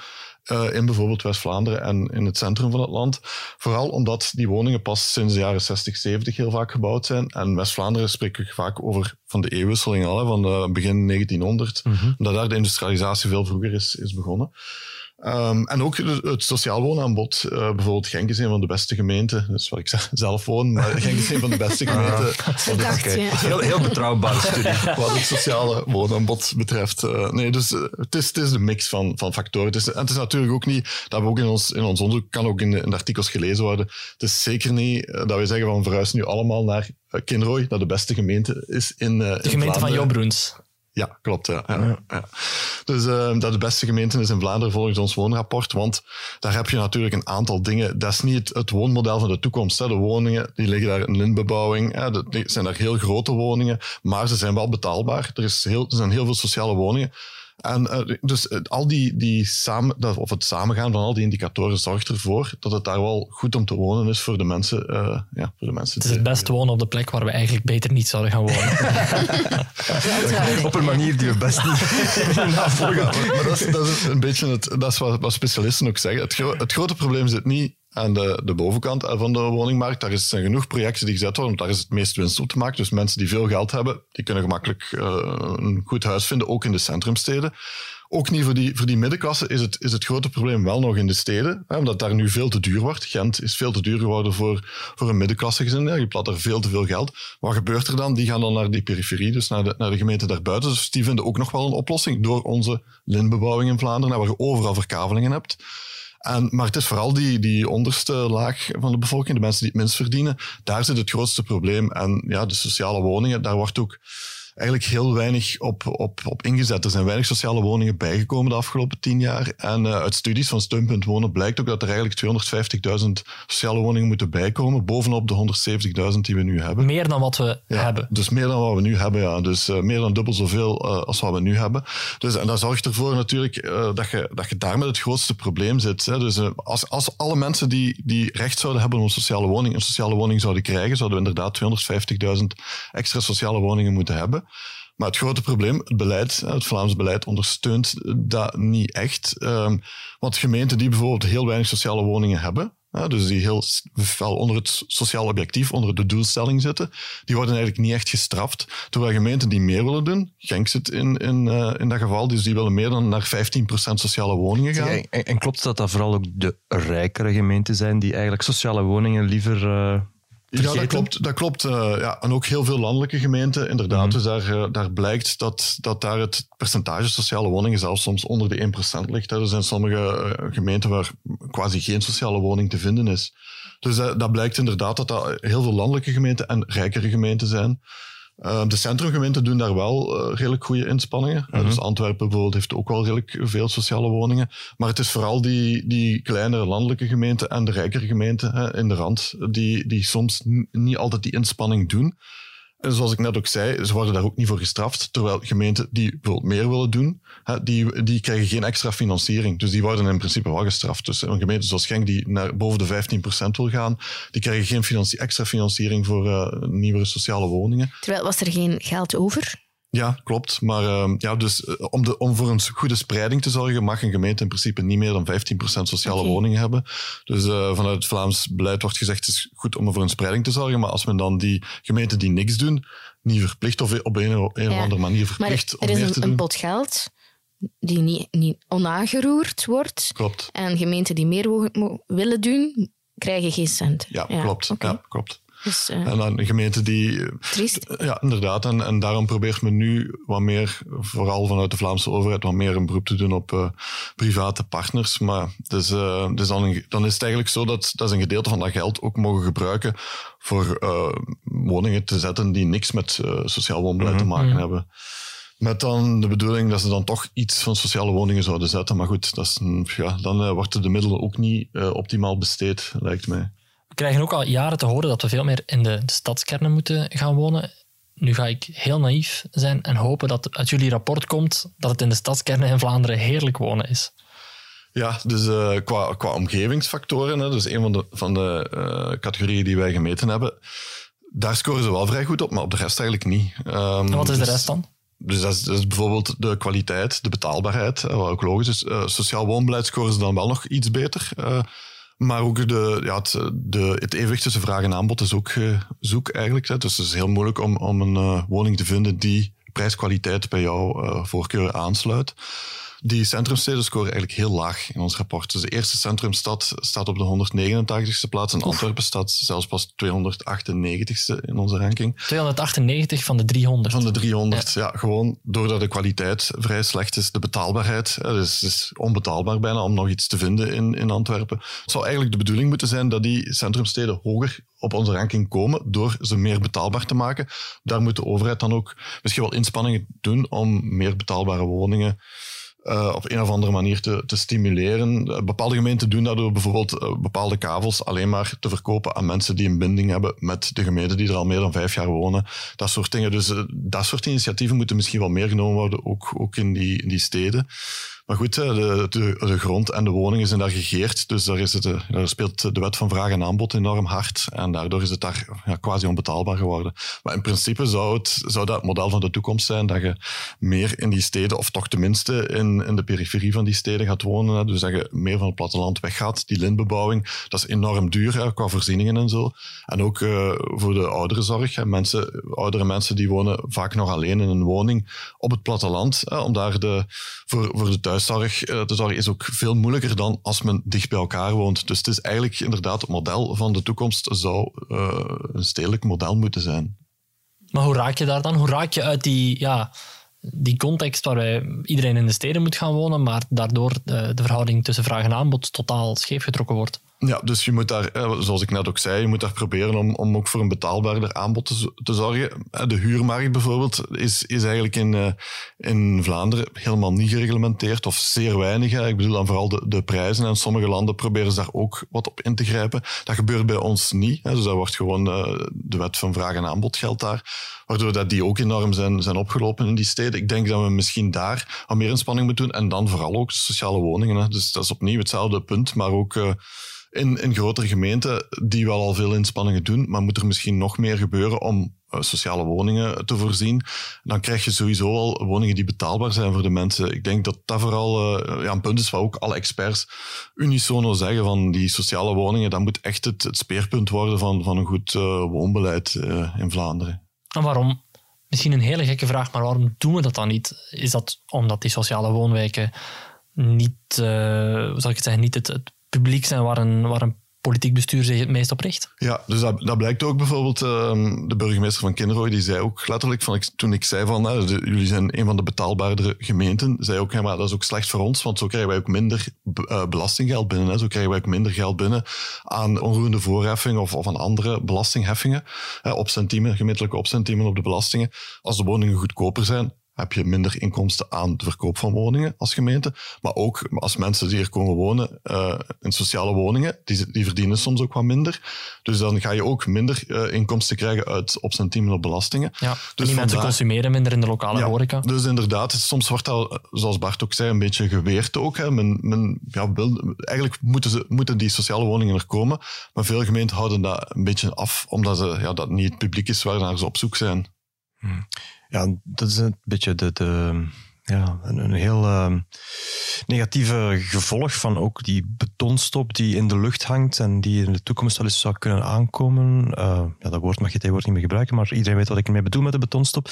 uh, in bijvoorbeeld West-Vlaanderen en in het centrum van het land. Vooral omdat die woningen pas sinds de jaren 60, 70 heel vaak gebouwd zijn. En West-Vlaanderen spreek ik vaak over van de eeuwwisseling al, hè, van de begin 1900. Mm -hmm. Dat daar de industrialisatie veel vroeger is, is begonnen. Um, en ook het sociaal woonaanbod. Uh, bijvoorbeeld Genk is een van de beste gemeenten. Dat is waar ik zelf woon, maar Genk is een van de beste gemeenten. Dacht, ja. heel, heel betrouwbare studie. Wat het sociale woonaanbod betreft. Uh, nee, dus uh, het, is, het is de mix van, van factoren. Het is, en het is natuurlijk ook niet, dat we ook in ons, in ons onderzoek, kan ook in de, in de artikels gelezen worden. Het is zeker niet dat we zeggen van verhuizen nu allemaal naar Kinrooi, dat de beste gemeente is in De in gemeente van Jobroens. Ja, klopt. Ja, ja, ja. Dus uh, dat de beste gemeente is in Vlaanderen volgens ons woonrapport. Want daar heb je natuurlijk een aantal dingen. Dat is niet het, woonmodel van de toekomst. Hè. De woningen die liggen daar in lintbebouwing. Hè. Dat zijn daar heel grote woningen, maar ze zijn wel betaalbaar. Er, is heel, er zijn heel veel sociale woningen. En uh, dus uh, al die, die samen, of het samengaan van al die indicatoren zorgt ervoor dat het daar wel goed om te wonen is voor de mensen. Uh, ja, voor de mensen het is het best wonen op de plek waar we eigenlijk beter niet zouden gaan wonen. op een manier die we best niet navolgen. Maar, maar dat, is, dat is een beetje het, dat is wat, wat specialisten ook zeggen. Het, gro het grote probleem zit niet aan de, de bovenkant van de woningmarkt. Daar zijn genoeg projecten die gezet worden, want daar is het meest winst op te maken. Dus mensen die veel geld hebben, die kunnen gemakkelijk uh, een goed huis vinden, ook in de centrumsteden. Ook niet voor die, voor die middenklasse is het, is het grote probleem wel nog in de steden, hè, omdat daar nu veel te duur wordt. Gent is veel te duur geworden voor, voor een middenklassegezin. Ja, je plat er veel te veel geld. Wat gebeurt er dan? Die gaan dan naar die periferie, dus naar de, naar de gemeente daarbuiten. Dus die vinden ook nog wel een oplossing door onze lintbebouwing in Vlaanderen, waar je overal verkavelingen hebt. En, maar het is vooral die, die onderste laag van de bevolking, de mensen die het minst verdienen, daar zit het grootste probleem. En ja, de sociale woningen, daar wordt ook eigenlijk heel weinig op, op, op ingezet. Er zijn weinig sociale woningen bijgekomen de afgelopen tien jaar. En uh, uit studies van Steunpunt Wonen blijkt ook dat er eigenlijk 250.000 sociale woningen moeten bijkomen, bovenop de 170.000 die we nu hebben. Meer dan wat we ja, hebben. Dus meer dan wat we nu hebben, ja. Dus uh, meer dan dubbel zoveel uh, als wat we nu hebben. Dus, en dat zorgt ervoor natuurlijk dat, je, dat je daar met het grootste probleem zit. Hè. Dus als, als alle mensen die, die recht zouden hebben op een sociale woning, een sociale woning zouden krijgen, zouden we inderdaad 250.000 extra sociale woningen moeten hebben. Maar het grote probleem, het beleid, het Vlaams beleid ondersteunt dat niet echt. Um, want gemeenten die bijvoorbeeld heel weinig sociale woningen hebben, dus die heel fel onder het sociaal objectief, onder de doelstelling zitten, die worden eigenlijk niet echt gestraft. Terwijl gemeenten die meer willen doen, Genk zit in, in, uh, in dat geval, dus die willen meer dan naar 15% sociale woningen gaan. en, en, klopt dat dat vooral ook de rijkere gemeenten zijn die eigenlijk sociale woningen liever... Uh ja, dat klopt. Dat klopt uh, ja, en ook heel veel landelijke gemeenten, inderdaad. Mm. Dus daar, uh, daar blijkt dat, dat daar het percentage sociale woningen zelfs soms onder de 1% ligt. Hè. Er zijn sommige uh, gemeenten waar quasi geen sociale woning te vinden is. Dus dat blijkt inderdaad dat dat heel veel landelijke gemeenten en rijkere gemeenten zijn. Uh, de centrumgemeenten doen daar wel uh, redelijk goede inspanningen. Mm -hmm. dus Antwerpen bijvoorbeeld heeft ook wel redelijk veel sociale woningen. Maar het is vooral die, die kleinere landelijke gemeenten en de rijkere gemeenten hè, in de rand die, die soms niet altijd die inspanning doen. Zoals ik net ook zei, ze worden daar ook niet voor gestraft. Terwijl gemeenten die bijvoorbeeld meer willen doen, die, die krijgen geen extra financiering. Dus die worden in principe wel gestraft. Dus een gemeente zoals Genk die naar boven de 15% wil gaan, die krijgen geen financie, extra financiering voor uh, nieuwere sociale woningen. Terwijl was er geen geld over? Ja, klopt. Maar uh, ja, dus uh, om, de, om voor een goede spreiding te zorgen, mag een gemeente in principe niet meer dan 15% sociale okay. woningen hebben. Dus uh, vanuit het Vlaams beleid wordt gezegd, het is goed om voor een spreiding te zorgen. Maar als men dan die gemeenten die niks doen, niet verplicht of op een, een ja. of andere manier verplicht maar om meer een, te doen. een pot geld die niet, niet onaangeroerd wordt. Klopt. En gemeenten die meer willen doen, krijgen geen cent. Ja, ja. klopt. Okay. Ja, klopt. Dus, uh, en dan gemeenten die. Triest. Ja, inderdaad. En, en daarom probeert men nu wat meer, vooral vanuit de Vlaamse overheid, wat meer een beroep te doen op uh, private partners. Maar dus, uh, dus dan, een, dan is het eigenlijk zo dat, dat ze een gedeelte van dat geld ook mogen gebruiken voor woningen te zetten die niks met sociaal woonbeleid mm -hmm. te maken mm -hmm. hebben. Met dan de bedoeling dat ze dan toch iets van sociale woningen zouden zetten. Maar goed, dat is, ja, dan worden de middelen ook niet optimaal besteed, lijkt mij. We krijgen ook al jaren te horen dat we veel meer in de, de stadskernen moeten gaan wonen. Nu ga ik heel naïef zijn en hopen dat uit jullie rapport komt dat het in de stadskernen in Vlaanderen heerlijk wonen is. Ja, dus uh, qua, qua omgevingsfactoren, hè, dus een van de, van de uh, categorieën die wij gemeten hebben, daar scoren ze wel vrij goed op, maar op de rest eigenlijk niet. Um, en wat is dus, de rest dan? Dus dat is, dat is, bijvoorbeeld de kwaliteit, de betaalbaarheid, wat ook logisch is. Uh, sociaal woonbeleid scoren ze dan wel nog iets beter. Maar ook de, ja, het, de, het evenwicht tussen vraag en aanbod is ook uh, zoek eigenlijk. Hè. Dus het is heel moeilijk om, om een uh, woning te vinden die prijskwaliteit bij jouw uh, voorkeur aansluit. Die centrumsteden scoren eigenlijk heel laag in ons rapport. Dus de eerste centrumstad staat op de 189ste plaats en Antwerpen staat zelfs pas 298ste in onze ranking. 298 van de 300. Van de 300, ja. ja gewoon doordat de kwaliteit vrij slecht is, de betaalbaarheid. Dus het is onbetaalbaar bijna om nog iets te vinden in, in Antwerpen. Het zou eigenlijk de bedoeling moeten zijn dat die centrumsteden hoger op onze ranking komen door ze meer betaalbaar te maken. Daar moet de overheid dan ook misschien wel inspanningen doen om meer betaalbare woningen uh, op een of andere manier te, te stimuleren. Uh, bepaalde gemeenten doen dat door bijvoorbeeld uh, bepaalde kavels alleen maar te verkopen aan mensen die een binding hebben met de gemeente die er al meer dan vijf jaar wonen. Dat soort dingen. Dus dat soort initiatieven moeten misschien wel meer genomen worden, ook, ook in, die, in die steden. Maar goed, de, de, de, grond en de woningen zijn daar gegeerd. Dus daar, is het, daar speelt de wet van vraag en aanbod enorm hard. En daardoor is het daar ja, quasi onbetaalbaar geworden. Maar in principe zou, het, zou dat het model van de toekomst zijn dat je meer in die steden, of toch tenminste in, in de periferie van die steden gaat wonen. Dus dat je meer van het platteland weggaat. Die lintbebouwing, dat is enorm duur qua voorzieningen en zo. En ook uh, voor de ouderenzorg. Mensen, oudere mensen die wonen vaak nog alleen in een woning op het platteland. Hè, om daar de, voor, voor de thuiszorg te zorgen is ook veel moeilijker dan als men dicht bij elkaar woont. Dus het is eigenlijk inderdaad het model van de toekomst zou uh, een stedelijk model moeten zijn. Maar hoe raak je daar dan? Hoe raak je uit die, ja, die context waarbij iedereen in de steden moet gaan wonen, maar daardoor de, de verhouding tussen vraag en aanbod totaal scheef getrokken wordt? Ja, dus je moet daar, zoals ik net ook zei, je moet daar proberen om, om ook voor een betaalbaarder aanbod te, te zorgen. De huurmarkt bijvoorbeeld is, is eigenlijk in, in Vlaanderen helemaal niet gereglementeerd of zeer weinig. Ik bedoel dan vooral de, de prijzen. En sommige landen proberen ze daar ook wat op in te grijpen. Dat gebeurt bij ons niet. Dus dat wordt gewoon de wet van vraag en aanbod geldt daar. Waardoor dat die ook enorm zijn, zijn opgelopen in die steden. Ik denk dat we misschien daar wat meer inspanning moeten doen. En dan vooral ook sociale woningen. Dus dat is opnieuw hetzelfde punt, maar ook in, grotere gemeenten die wel al veel inspanningen doen, maar moet er misschien nog meer gebeuren om sociale woningen te voorzien, dan krijg je sowieso al woningen die betaalbaar zijn voor de mensen. Ik denk dat dat vooral ja, een punt is waar ook alle experts unisono zeggen van die sociale woningen, dat moet echt het, het speerpunt worden van, van een goed woonbeleid in Vlaanderen. En waarom? Misschien een hele gekke vraag, maar waarom doen we dat dan niet? Is dat omdat die sociale woonwijken niet, zal ik het zeggen, niet het publiek zijn waar een, waar een politiek bestuur zich het meest op richt. Ja, dus dat, dat blijkt ook bijvoorbeeld. Uh, de burgemeester van Kinrooi, die zei ook letterlijk, van, toen ik zei van jullie zijn een van de betaalbaardere gemeenten, zei ook, dat is ook slecht voor ons, want zo krijgen wij ook minder uh, belastinggeld binnen. Hè. Zo krijgen wij ook minder geld binnen aan onroerende voorheffing of, of aan andere belastingheffingen, op centiemen, gemeentelijke opcentiemen op de belastingen. Als de woningen goedkoper zijn, heb je minder inkomsten aan de verkoop van woningen als gemeente. Maar ook als mensen die hier komen wonen uh, in sociale woningen, die, die verdienen soms ook wat minder. Dus dan ga je ook minder uh, inkomsten krijgen uit opcentiemen op belastingen. Ja, dus die mensen consumeren minder in de lokale ja, horeca. Dus inderdaad, soms wordt dat, zoals Bart ook zei, een beetje geweerd ook. Hè. Men, men, ja, wil, eigenlijk moeten, ze, moeten die sociale woningen er komen, maar veel gemeenten houden dat een beetje af, omdat ze, ja, dat niet het publiek is waar naar ze op zoek zijn. Hmm. Ja, dat is een beetje de, de ja, een, heel uh, negatieve gevolg van ook die betonstop die in de lucht hangt en die in de toekomst wel eens zou kunnen aankomen. Uh, ja, dat woord mag je tegenwoordig niet meer gebruiken, maar iedereen weet wat ik ermee bedoel met de betonstop.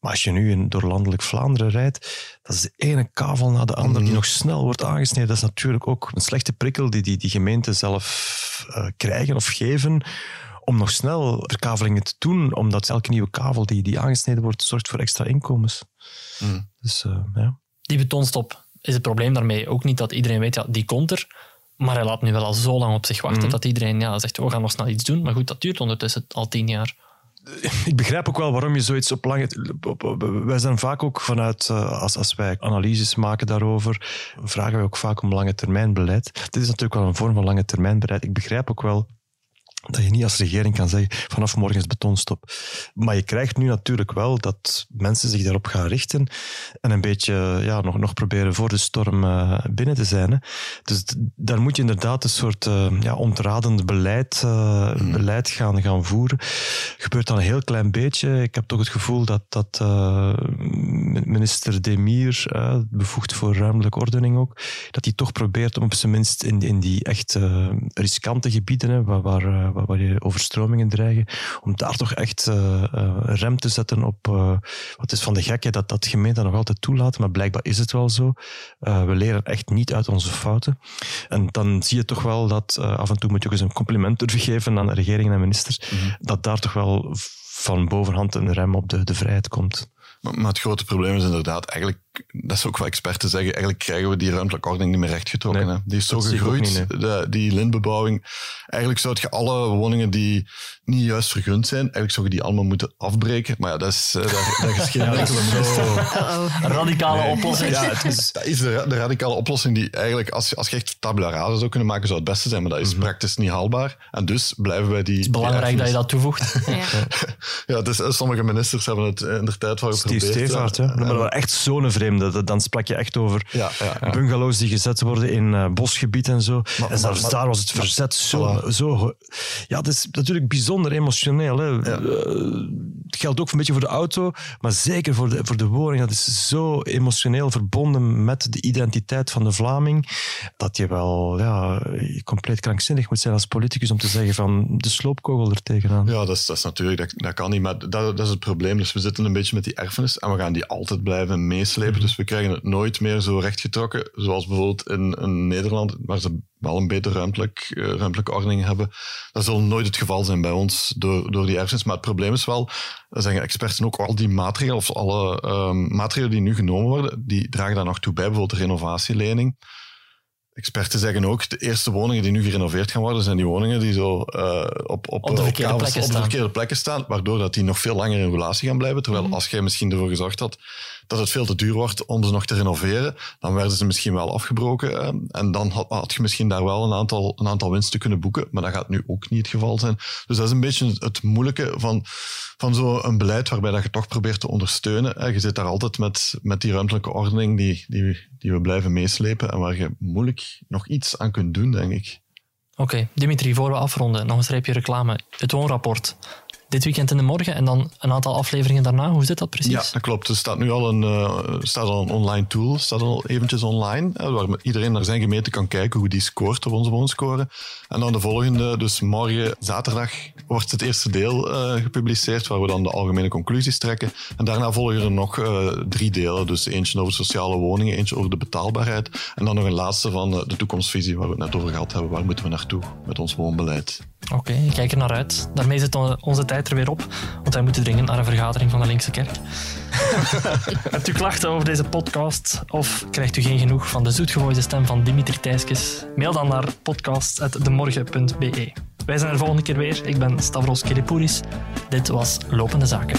Maar als je nu in, door landelijk Vlaanderen rijdt, dat is de ene kavel na de andere die nog snel wordt aangesneden. Dat is natuurlijk ook een slechte prikkel die die, die gemeenten zelf uh, krijgen of geven om nog snel verkavelingen te doen, omdat elke nieuwe kavel die, die aangesneden wordt, zorgt voor extra inkomens. Mm. Dus, uh, ja. Die betonstop, is het probleem daarmee ook niet dat iedereen weet, ja, die komt er, maar hij laat nu wel al zo lang op zich wachten mm. dat iedereen ja, zegt, we gaan nog snel iets doen. Maar goed, dat duurt ondertussen al tien jaar ik begrijp ook wel waarom je zoiets op lange... Wij zijn vaak ook vanuit, eh, als, als wij analyses maken daarover, vragen we ook vaak om lange termijn beleid. Dit is natuurlijk wel een vorm van lange termijn beleid. Ik begrijp ook wel dat je niet als regering kan zeggen vanaf morgen is betonstop. Maar je krijgt nu natuurlijk wel dat mensen zich daarop gaan richten en een beetje ja, nog, nog proberen voor de storm uh, binnen te zijn. Hè. Dus daar moet je inderdaad een soort uh, ja, ontradend beleid, uh, beleid gaan, gaan voeren. Gebeurt dan een heel klein beetje. Ik heb toch het gevoel dat, dat minister Demir, bevoegd voor ruimtelijke ordening ook, dat hij toch probeert om op zijn minst in, in die echt riskante gebieden, hè, waar, waar waar je overstromingen dreigen, om daar toch echt uh, rem te zetten op uh, wat is van de gekke dat dat gemeente nog altijd toelaat, maar blijkbaar is het wel zo. we leren echt niet uit onze fouten. En dan zie je toch wel dat af en toe moet je ook eens een compliment durven geven aan de regering en ministers, mhm. dat daar toch wel van bovenhand een rem op de, de vrijheid komt. Maar, het grote probleem is inderdaad, eigenlijk, dat is ook wat experten zeggen, eigenlijk krijgen we die ruimtelijke ordening niet meer rechtgetrokken. Nee, die is zo gegroeid, de, die lintbebouwing. Eigenlijk zou je alle woningen die niet juist vergund zijn, eigenlijk zou je die allemaal moeten afbreken. Maar ja, dat is, uh, dat, is geen enkele Radicale oplossing. Ja, het is, dat is de, de, radicale oplossing die eigenlijk, als, je, als je echt tabula rasa zou kunnen maken, zou het beste zijn. Maar dat is mhm. praktisch niet haalbaar. En dus blijven wij die... Het is belangrijk dat je dat toevoegt. ja, ja dus, sommige ministers hebben het in de tijd van die Stevaart, hè? Maar dat was echt zo'n vreemde. Dan sprak je echt over ja, ja, bungalows die gezet worden in uh, bosgebied en zo. Maar, en zelfs daar was het verzet zo, zo... Ja, dat is natuurlijk bijzonder emotioneel. Hè? Uh, het geldt ook een beetje voor de auto, maar zeker voor de, voor de woning. Dat is zo emotioneel verbonden met de identiteit van de Vlaming, dat je wel ja, compleet krankzinnig moet zijn als politicus om te zeggen van de sloopkogel er tegenaan. Ja, dat is, dat is natuurlijk, dat, dat kan niet, maar dat, dat is het probleem. Dus we zitten een beetje met die erfenis en we gaan die altijd blijven meeslepen. Dus we krijgen het nooit meer zo rechtgetrokken, zoals bijvoorbeeld in, in Nederland, waar ze wel een beter ruimtelijk, uh, ruimtelijke ordening hebben. Dat zal nooit het geval zijn bij ons door, door die erfenis. Maar het probleem is wel, zeggen experts ook, al die maatregelen, of alle um, maatregelen die nu genomen worden, die dragen daar nog toe bij, bijvoorbeeld de renovatielening. Experten zeggen ook, de eerste woningen die nu gerenoveerd gaan worden, zijn die woningen die zo uh, op, op, op, de verkeerde, plekken op de verkeerde plekken staan, waardoor dat die nog veel langer in relatie gaan blijven. Terwijl mhm. als jij misschien ervoor gezorgd had dat het veel te duur wordt om ze nog te renoveren, dan werden ze misschien wel afgebroken. Eh, en dan had, je misschien daar wel een aantal, een aantal winsten kunnen boeken. Maar dat gaat nu ook niet het geval zijn. Dus dat is een beetje het moeilijke van, van zo'n beleid waarbij dat je toch probeert te ondersteunen. Je zit daar altijd met, met die ruimtelijke ordening die, die, die we blijven meeslepen en waar je moeilijk nog iets aan kunt doen, denk ik. Oké, Dimitri, voor we afronden, nog een streepje reclame. Het woonrapport dit weekend in de morgen en dan een aantal afleveringen daarna. Hoe zit dat precies? Ja, dat klopt. Er staat nu al een, uh, staat al een online tool, staat al eventjes online, waar iedereen naar zijn gemeente kan kijken hoe die scoort op onze woonscore. En dan de volgende, dus morgen zaterdag, wordt het eerste deel uh, gepubliceerd, waar we dan de algemene conclusies trekken. En daarna volgen er nog uh, drie delen, dus eentje over sociale woningen, eentje over de betaalbaarheid en dan nog een laatste van de toekomstvisie, waar we het net over gehad hebben. Waar moeten we naartoe met ons woonbeleid? Oké, ik kijk er naar uit. Daarmee zit onze tijd er weer op, want wij moeten dringen naar een vergadering van de Linkse Kerk. Hebt u klachten over deze podcast of krijgt u geen genoeg van de zoetgegooide stem van Dimitri Thijskes? Mail dan naar podcast.demorgen.be. Wij zijn er volgende keer weer. Ik ben Stavros Kiripouris. Dit was Lopende Zaken.